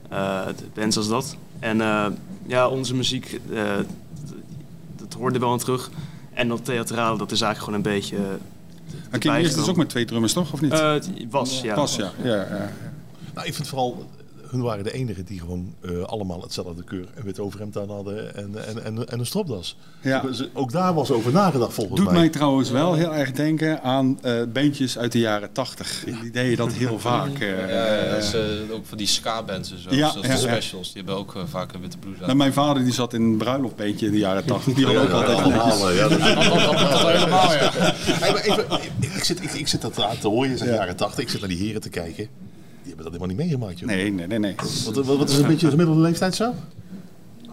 eh, bands als dat. En eh, ja, onze muziek, eh, dat, hoorde wel aan terug. En dat theatrale, dat is eigenlijk gewoon een beetje... En King is dus ook met twee drummers, toch? Of niet? eh, het was, ja. Pas, ja. ja, ja. Nou, ik vind vooral hun waren de enigen die gewoon eh, allemaal hetzelfde keur en wit overhemd aan hadden en, en, en, en een stropdas. Ja. Dus ook daar was over nagedacht volgens Doet mij. mij trouwens wel heel erg denken aan eh bandjes uit de jaren 80. Die deden dat heel vaak. Ja, ja, dat is, eh, ook van die ska-bands en zo. Ja, zoals ja, de ja. specials. Die hebben ook vaak een witte blouse aan. nou, mijn vader die zat in een bruiloftbeentje in de jaren 80. Die had ook Ja, altijd allemaal, ja, dat- helemaal, ja. Ik, zit, ik, ik zit dat aan te horen, je zegt de jaren 80, ik zit naar die heren te kijken. Die hebben dat helemaal niet meegemaakt, joh. Nee, nee, nee. nee. Wat, wat, wat is een beetje de gemiddelde leeftijd zo?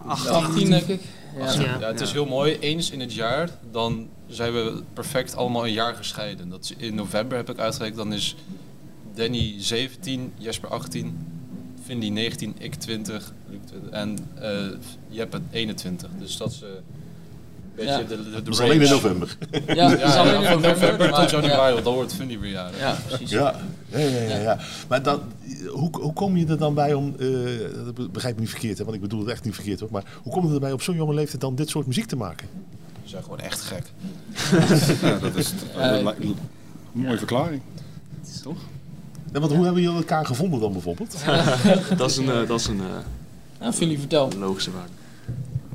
18 denk ik. Ja. ja, het is heel mooi. Eens in het jaar, dan zijn we perfect allemaal een jaar gescheiden. Dat is in november heb ik uitgerekend. Dan is Danny 17, Jesper 18, Vindy 19, ik 20, Luc 20 en eh Jeppe 21. Dus dat is eh, beetje Ja. de, de, de Dat is alleen in november. Ja, dat is alleen in november, tot januari, ja. want dan wordt weer jarig. Ja, precies. Ja, ja, ja, ja, ja. Maar dan, hoe, hoe kom je er dan bij om, eh, dat begrijp me niet verkeerd, hè, want ik bedoel het echt niet verkeerd hoor, maar hoe kom je erbij op zo'n jonge leeftijd dan dit soort muziek te maken? Ze zijn gewoon echt gek. Ja, dat is een Eh, mooie verklaring. Toch? Ja, want hoe hebben jullie elkaar gevonden dan bijvoorbeeld? dat is een, eh, dat is een Nou, Philly, vertel. logische waarde.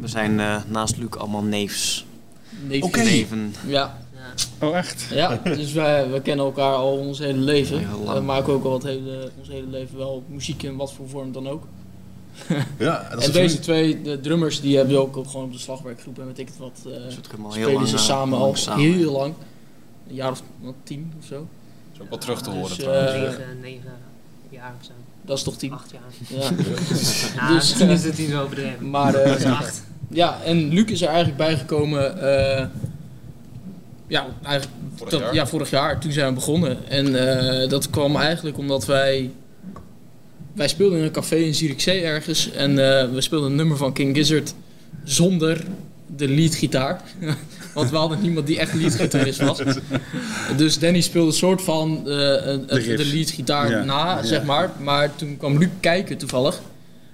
We zijn eh, naast Luc allemaal neefs. Neefjes. Oké. Neven. Ja, Oh, echt? ja, dus wij, we kennen elkaar al ons hele leven. Heel lang. We maken ook al het hele, ons hele leven wel muziek in wat voor vorm dan ook. Ja, en, dat is En een deze twee, de drummers, die hebben ook gewoon op de slagwerkgroep en weet ik het wat. eh Dus het heel spelen lang, ze eh, samen al samen. heel lang. Een jaar of wat, tien of zo. Dat is ook wel terug te horen Dus, trouwens. eh, negen, negen jaar of zo. Dat is toch tien? Acht jaar. Ja. Ja, Dus, misschien is het niet zo overdreven. Maar eh, Dat is acht. Ja, en Luc is er eigenlijk bijgekomen. eh ja, eigenlijk Vorig dat- jaar? ja, vorig jaar. Toen zijn we begonnen. En eh, dat kwam eigenlijk omdat wij. Wij speelden in een café in Zierikzee ergens. En eh, we speelden een nummer van King Gizzard zonder de leadgitaar. Want we hadden niemand die echt leadgitarist was. Dus Danny speelde een soort van De de leadgitaar Ja, na, ja. zeg maar. Maar toen kwam Luc kijken toevallig.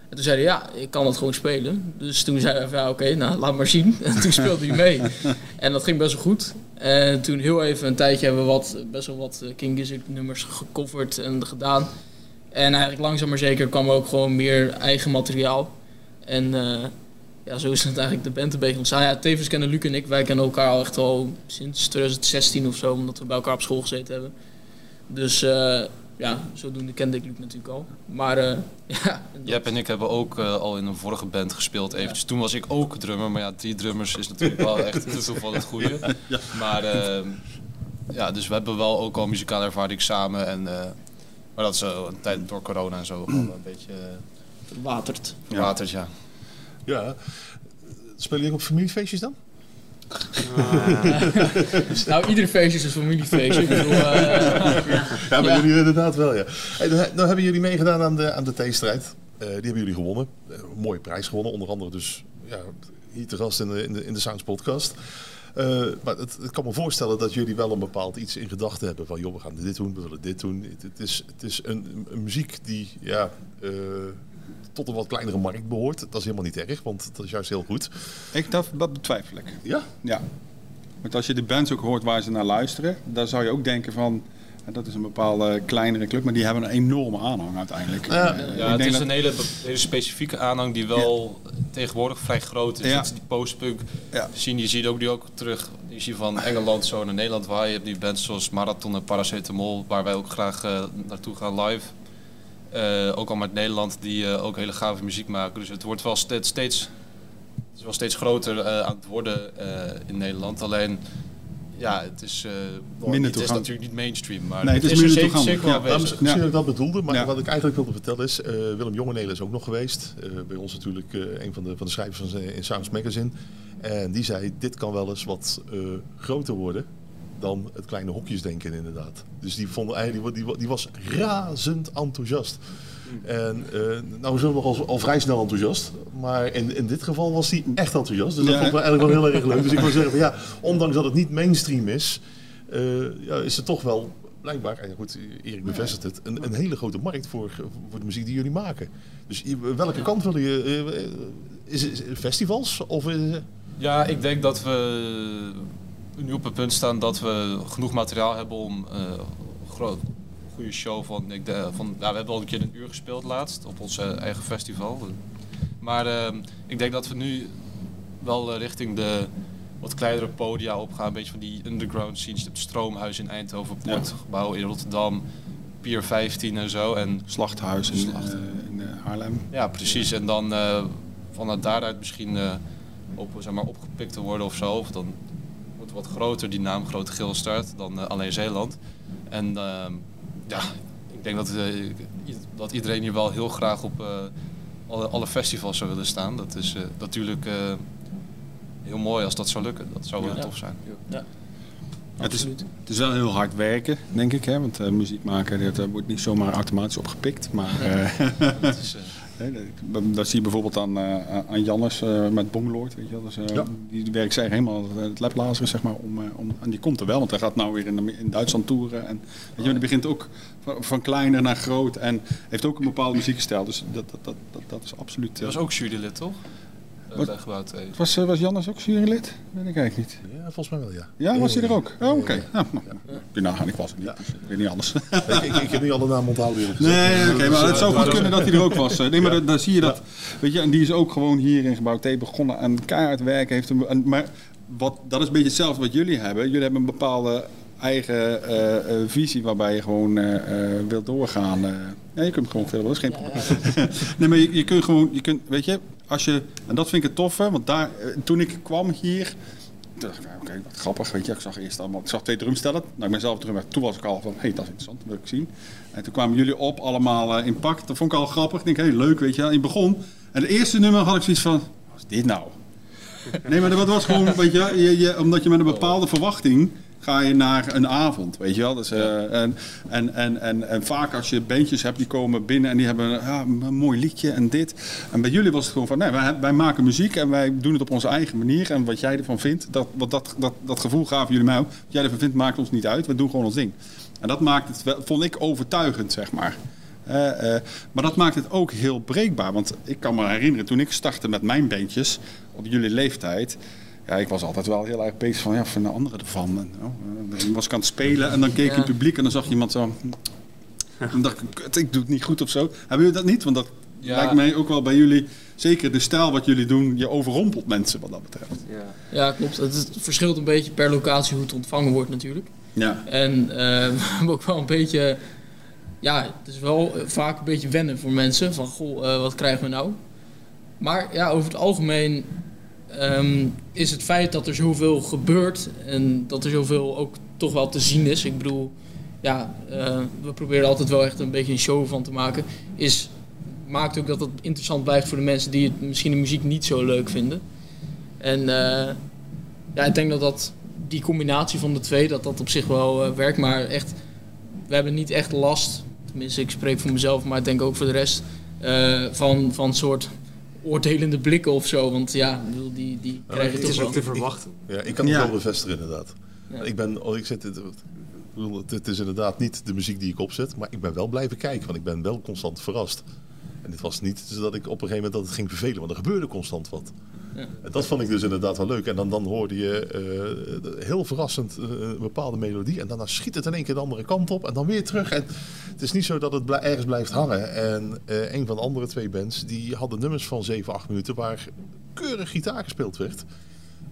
En toen zei hij, ja, ik kan dat gewoon spelen. Dus toen zei hij ja, oké, nou, laat maar zien. En toen speelde hij mee. En dat ging best wel goed. En toen heel even een tijdje hebben we wat, best wel wat eh, King Gizzard nummers gecoverd en gedaan. En eigenlijk langzaam maar zeker kwam er ook gewoon meer eigen materiaal. En eh, ja, zo is het eigenlijk de band een beetje ontstaan. Ja, tevens kennen Luc en ik, wij kennen elkaar al echt al sinds 2016 of zo, omdat we bij elkaar op school gezeten hebben. Dus eh, ja, zodoende kende ik Luc natuurlijk al. Maar eh, ja, Jep en ik hebben ook eh, al in een vorige band gespeeld eventjes. Toen was ik ook drummer, maar ja, drie drummers is natuurlijk wel echt te veel van het goede. Maar eh, ja, dus we hebben wel ook al muzikale ervaring samen. En, eh, maar dat is een tijd door corona en zo een beetje uh, waterd. Waterd, ja. Ja. Spelen jullie ook op familiefeestjes dan? Nou, ieder feestje is een familiefeestje. Bedoel, eh, ja, maar ja. jullie inderdaad wel, ja. Hey, dan, dan hebben jullie meegedaan aan de, aan de theestrijd. Eh, die hebben jullie gewonnen. Een mooie prijs gewonnen, onder andere dus ja, hier te gast in de, in de, in de Sounds podcast. Eh, maar het, ik kan me voorstellen dat jullie wel een bepaald iets in gedachten hebben. Van joh, we gaan dit doen, we willen dit doen. Het, het is, het is een, een muziek die ja, eh, tot een wat kleinere markt behoort. Dat is helemaal niet erg, want dat is juist heel goed. Ik, dat, dat betwijfel ik. Ja? Ja. Want als je de bands ook hoort waar ze naar luisteren, dan zou je ook denken van... en Dat is een bepaalde kleinere club, maar die hebben een enorme aanhang uiteindelijk. Ja, Eh, ja het is dat- een hele, hele specifieke aanhang die wel tegenwoordig vrij groot is. Ja. Dat is die postpunk zien. Je ziet ook die ook terug. Je ziet van Engeland zo naar Nederland waar je hebt die bands zoals Marathon en Paracetamol, waar wij ook graag eh, naartoe gaan live. Eh, ook al uit Nederland die eh, ook hele gave muziek maken. Dus het wordt wel steeds, steeds, het is wel steeds groter eh, aan het worden eh, in Nederland. Alleen ja, het is, eh, Minder het is natuurlijk niet mainstream, maar Nee, het is er minder zeker, toegankelijk. zeker wel Ja, nou, misschien dat ik dat bedoelde, maar Ja. wat ik eigenlijk wilde vertellen is, eh, Willem Jongenelen is ook nog geweest. Eh, bij ons natuurlijk eh, een van de, van de schrijvers van, in Sounds Magazine. En die zei, dit kan wel eens wat eh, groter worden dan het kleine hokjesdenken inderdaad. Dus die, vond, eigenlijk- die, die, die was razend enthousiast. En eh, nou zijn we al, al vrij snel enthousiast. Maar in, in dit geval was hij echt enthousiast. Dus dat Ja. vond ik wel eigenlijk wel heel erg leuk. Dus ik wil zeggen van ja, ondanks dat het niet mainstream is, eh, ja, is het toch wel blijkbaar, en goed, Erik bevestigt het, een, een hele grote markt voor, voor de muziek die jullie maken. Dus welke kant willen je? eh, eh, is het festivals? Of Ja, ik denk dat we nu op het punt staan dat we genoeg materiaal hebben om eh, groot, goede show van. Ik, de, van ja, we hebben al een keer een uur gespeeld laatst op ons eigen festival. Maar ehm, ik denk dat we nu wel eh, richting de wat kleinere podia opgaan. Een beetje van die underground scenes. Je hebt Stroomhuis in Eindhoven, Poortgebouw in Rotterdam, Pier 15 en zo. En Slachthuis in, Slacht- eh, in Haarlem. ja, precies. En dan vanuit daaruit misschien op, zeg maar, opgepikt te worden of zo. Of dan wordt wat groter, die naam Grote Geelstaart, dan eh, alleen Zeeland. En ehm, ja, ik denk dat, eh, dat iedereen hier wel heel graag op eh, alle, alle festivals zou willen staan. Dat is eh, natuurlijk eh, heel mooi als dat zou lukken. Dat zou wel Ja. tof zijn. Ja. Het is, het is wel heel hard werken, denk ik. Hè? Want eh, muziek maken dat, wordt niet zomaar automatisch opgepikt. Maar eh, is, dat, zie je bijvoorbeeld aan, eh, aan Jannes eh, met Bonglord. Weet je wel? Dus, eh, Die werkt zich helemaal het lablazeren, zeg maar. Om, eh, om, en die komt er wel, want hij gaat nou weer in, in Duitsland toeren. En weet je, die begint ook van, van kleiner naar groot. En heeft ook een bepaalde muziekstijl. Dus dat, dat, dat, dat, dat is absoluut... Dat was ook jurylid, toch? Eh, Wat? bij Gebouw 2. Was, eh, was Jannes ook jurylid? Weet ik eigenlijk niet. Ja, volgens mij wel, ja. Ja, was hij er ook? Oh, oké. Ja, Ja, nou, nagaan, ik was er niet. Dus ik weet niet alles. ik, ik, ik heb niet alle namen onthouden. Nee, oké, Dus, maar eh, het zou goed kunnen dat hij er ook was. eh. Nee, maar Ja. dan, zie je dat, weet je, en die is ook gewoon hier in Gebouw T begonnen aan keihard werken. Heeft hem, en, maar wat, dat is een beetje hetzelfde wat jullie hebben. Jullie hebben een bepaalde eigen eh, eh, visie waarbij je gewoon eh, wilt doorgaan. ja, je kunt gewoon filmen, dat is geen probleem. nee, maar je, je kunt gewoon, je kunt, weet je, als je, en dat vind ik het toffe, want daar, toen ik kwam hier, toen dacht ik, oké, wat grappig, weet je. Ik zag eerst allemaal, ik zag twee drumstellen. Nou, ik ben zelf drummer. Toen was ik al van, hé, hey, dat is interessant, dat wil ik zien. En toen kwamen jullie op, allemaal in pak. Dat vond ik al grappig. Ik denk, hé, hey, leuk, weet je. En je begon. En het eerste nummer had ik zoiets van, wat is dit nou? Nee, maar dat was gewoon, weet je, je, je, omdat je met een bepaalde verwachting ga je naar een avond, weet je wel. Dus, eh, en, en, en, en, en vaak als je bandjes hebt die komen binnen en die hebben ja, een mooi liedje en dit. En bij jullie was het gewoon van, nee, wij, wij maken muziek en wij doen het op onze eigen manier. En wat jij ervan vindt, dat, wat dat, dat, dat gevoel gaven jullie mij ook. Wat jij ervan vindt, maakt ons niet uit. We doen gewoon ons ding. En dat maakt het, wel, vond ik overtuigend, zeg maar. Eh, eh, maar dat maakt het ook heel breekbaar. Want ik kan me herinneren, toen ik startte met mijn bandjes op jullie leeftijd. Ja, ik was altijd wel heel erg bezig van, ja, van de anderen ervan. En, oh, eh, dan was ik aan het spelen en dan keek je in het publiek en dan zag je iemand zo. En dan dacht ik, kut, ik doe het niet goed of zo. Hebben jullie dat niet? Want dat Ja. lijkt mij ook wel bij jullie, zeker de stijl wat jullie doen, je overrompelt mensen wat dat betreft. Ja, klopt. Het, verschilt een beetje per locatie hoe het ontvangen wordt natuurlijk. Ja. En eh, we hebben ook wel een beetje... Ja, het is wel eh, vaak een beetje wennen voor mensen. Van, goh, eh, wat krijgen we nou? Maar ja, over het algemeen ehm, is het feit dat er zoveel gebeurt... en dat er zoveel ook toch wel te zien is. Ik bedoel, ja, eh, we proberen er altijd wel echt een beetje een show van te maken. Is, maakt ook dat het interessant blijft voor de mensen die het misschien de muziek niet zo leuk vinden. En eh, ja, ik denk dat, dat die combinatie van de twee, dat dat op zich wel eh, werkt. Maar echt, we hebben niet echt last, tenminste ik spreek voor mezelf, maar ik denk ook voor de rest, van, van soort oordelende blikken of zo. Want ja, ik bedoel, die, die krijg je toch wel. Ja, ik kan het Ja. wel bevestigen inderdaad. Ja. Ik ben, oh, ik zit, het, ik bedoel, het, het is inderdaad niet de muziek die ik opzet, maar ik ben wel blijven kijken, want ik ben wel constant verrast. En het was niet dat ik op een gegeven moment dat het ging vervelen, want er gebeurde constant wat. Dat vond ik dus inderdaad wel leuk. En dan, dan hoorde je eh, heel verrassend eh, een bepaalde melodie. En daarna schiet het in één keer de andere kant op en dan weer terug. En het is niet zo dat het ergens blijft hangen. En eh, een van de andere twee bands, die hadden nummers van 7, 8 minuten waar keurig gitaar gespeeld werd.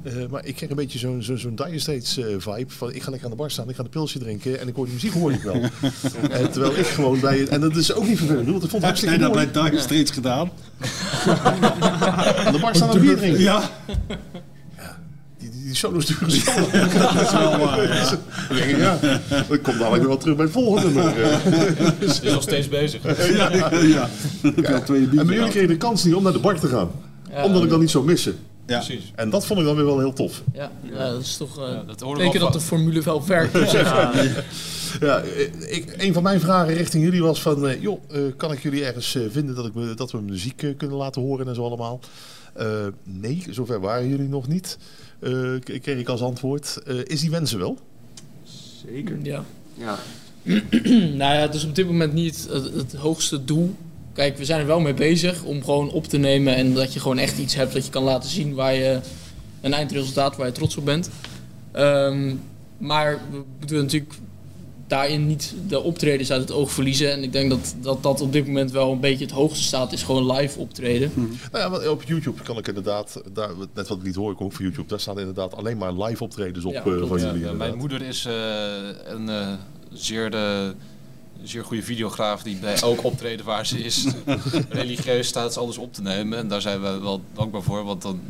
Eh, maar ik kreeg een beetje zo'n zo'n zo'n Dire Straits eh, vibe. Van ik ga lekker aan de bar staan, ik ga een pilsje drinken en ik hoor die muziek hoor ik wel. en terwijl ik gewoon bij het... En dat is ook niet vervelend. Ik vond het Heb jij hartstikke dat bij mooi. Dire Straits gedaan? Aan de bar staan en bier drinken. Ja. Die, die, die solo's duren zo lang. Dat is wel waar, ja. Ik, ja, ik kom dadelijk weer wel terug bij het volgende nummer. Is nog steeds bezig. Ja, ja, ja. Dan heb je al twee biertjes En bij jullie kregen de kans niet om naar de bar te gaan. Ja. Omdat ik dat niet zou missen. Ja. Precies. En dat vond ik dan weer wel heel tof. Ja, ja, dat is toch. eh Ja, dat hoorde dat de formule wel werkt. Ja, ik, een van mijn vragen richting jullie was van... eh, joh, eh, kan ik jullie ergens eh, vinden dat, ik dat we muziek eh, kunnen laten horen en zo allemaal? Eh, nee, zover waren jullie nog niet. Eh, kreeg ik als antwoord. Eh, is die wensen wel? Zeker. Ja. Ja. nou ja, het is op dit moment niet het, het hoogste doel. Kijk, we zijn er wel mee bezig om gewoon op te nemen en dat je gewoon echt iets hebt dat je kan laten zien waar je een eindresultaat waar je trots op bent. Ehm, maar we moeten natuurlijk daarin niet de optredens uit het oog verliezen. En ik denk dat, dat dat op dit moment wel een beetje het hoogste staat, is gewoon live optreden. Nou ja, want op YouTube kan ik inderdaad, daar, net wat ik niet hoor, ik ook voor YouTube, daar staan inderdaad alleen maar live optredens op Ja, eh, van Ja, jullie. ja, mijn moeder is eh, een eh, zeer, de, zeer goede videograaf die bij elk optreden waar ze is religieus staat ze alles op te nemen. En daar zijn we wel dankbaar voor, want dan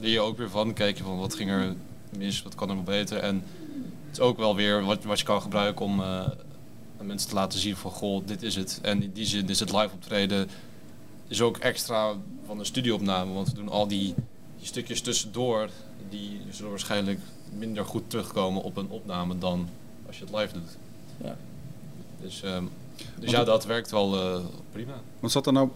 leer je ook weer van. Kijk je van wat ging er mis, wat kan er nog beter. En het is ook wel weer wat, wat je kan gebruiken om eh, aan mensen te laten zien van goh, dit is het. En in die zin is het live optreden is ook extra van een studioopname, want we doen al die, die stukjes tussendoor, die zullen waarschijnlijk minder goed terugkomen op een opname dan als je het live doet. Ja. Dus, ehm, dus ja, dat werkt wel eh, prima. Want zat er nou,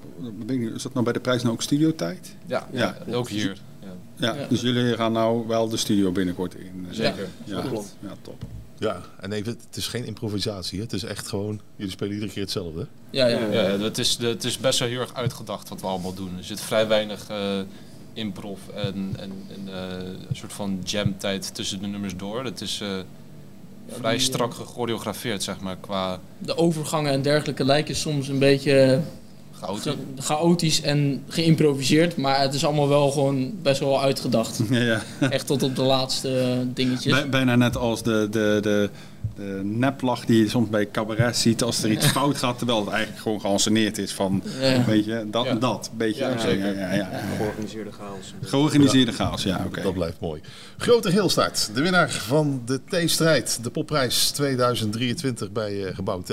is dat nou bij de prijs nou ook studiotijd? Ja, Ja. ja, ook hier. Ja. Ja, Ja. dus jullie gaan nou wel de studio binnenkort in. Zeker. Ja, klopt. ja top. Ja, en even, het is geen improvisatie, hè? het is echt gewoon, jullie spelen iedere keer hetzelfde. Ja, ja. Ja, het, is, het is best wel heel erg uitgedacht wat we allemaal doen. Er zit vrij weinig eh improv en, en, en eh, een soort van jam-tijd tussen de nummers door. Het is eh, vrij strak gechoreografeerd, zeg maar, qua De overgangen en dergelijke lijken soms een beetje chaotisch. en geïmproviseerd. Maar het is allemaal wel gewoon best wel uitgedacht. Ja, ja. Echt tot op de laatste dingetjes. Bij- bijna net als de, de, de, de neplach die je soms bij cabaret ziet als er iets fout gaat, terwijl het eigenlijk gewoon geanceneerd is van, Ja. weet je, dat Ja. en dat. Beetje, Ja, ja, zeker. ja, ja, ja. Georganiseerde chaos. Georganiseerde chaos, ja, oké. Dat blijft mooi. Grote Heelstart, de winnaar van de T-strijd, de popprijs 2023 bij eh, Gebouw T.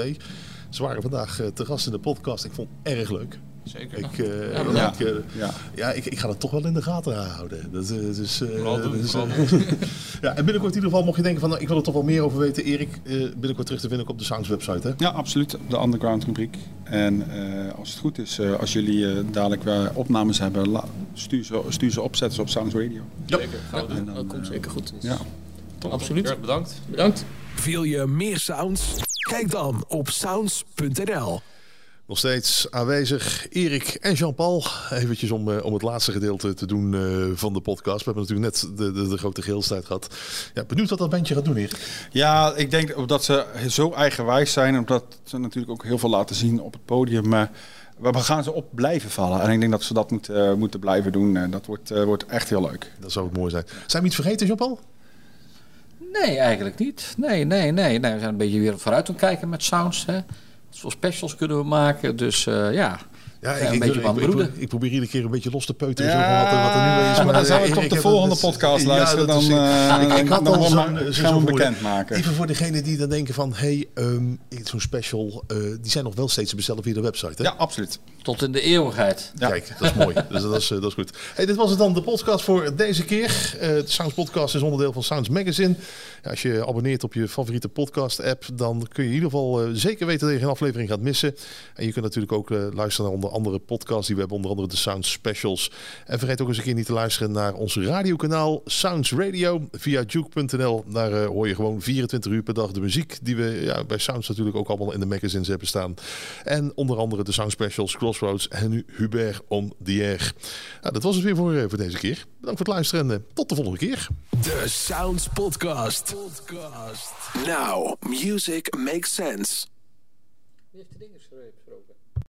Ze waren vandaag eh, te gast in de podcast. Ik vond het erg leuk. Zeker. Ik, eh, Ja, Ja. ik, Ja. ja, ik, ik ga dat toch wel in de gaten houden. Dat, eh, dus, eh, doen, dus, ja, en binnenkort in ieder geval, mocht je denken van, nou, ik wil er toch wel meer over weten, Erik, eh, binnenkort terug te vinden ook op de Sounds website, hè? Ja, absoluut. Op de underground rubriek. En eh, als het goed is, eh, als jullie eh, dadelijk weer opnames hebben, la- stuur, ze, stuur ze op, zet ze op Sounds Radio. Zeker, gaan we doen. En dan, dat komt zeker goed. Ja. Absoluut. Heel erg bedankt. Bedankt. Wil je meer sounds? Kijk dan op sounds.nl. Nog steeds aanwezig Erik en Jean-Paul. Eventjes om, eh, om het laatste gedeelte te doen eh, van de podcast. We hebben natuurlijk net de, de, de grote geelstijd gehad. Ja, benieuwd wat dat bandje gaat doen, Erik. Ja, ik denk dat ze zo eigenwijs zijn, omdat ze natuurlijk ook heel veel laten zien op het podium. Maar we gaan ze op blijven vallen. En ik denk dat ze dat moeten, eh, moeten blijven doen. En dat wordt, eh, wordt echt heel leuk. Dat zou het mooi zijn. Zijn we iets vergeten, Jean-Paul? Nee, eigenlijk niet. Nee, nee, nee. we zijn een beetje weer vooruit aan het kijken met sounds. Hè. Wat voor specials kunnen we maken. Dus eh, ja, Ja, een beetje van ik, broeden. ik probeer iedere keer een beetje los te peuteren zo van wat, er- wat er nu is. maar dan zou ik Erik, op de volgende podcast ja, luisteren. is- dan eh, ik, ik had dan al gaan zo'n we we bekend maken. Even voor degenen die dan denken van... hé, hey, ehm, zo'n special, eh, die zijn nog wel steeds te bestellen via de website, hè? Ja, absoluut. tot in de eeuwigheid. Ja. Kijk, dat is mooi. dus dat, is, eh, dat is goed. Hey, dit was het dan, de podcast voor deze keer. Eh, de Sounds Podcast is onderdeel van Sounds Magazine. Ja, als je abonneert op je favoriete podcast-app, dan kun je in ieder geval eh, zeker weten dat je geen aflevering gaat missen. En je kunt natuurlijk ook eh, luisteren naar onder andere podcasts die we hebben, onder andere de Sounds Specials. En vergeet ook eens een keer niet te luisteren naar ons radiokanaal Sounds Radio via juke.nl. Daar eh, hoor je gewoon 24 uur per dag de muziek die we ja, bij Sounds natuurlijk ook allemaal in de magazines hebben staan. En onder andere de Sound Specials, Crossroads en nu Hubert on the Air. Nou, dat was het weer voor, eh, voor deze keer. Bedankt voor het luisteren en eh, tot de volgende keer. De Sounds Podcast. Now, music makes sense.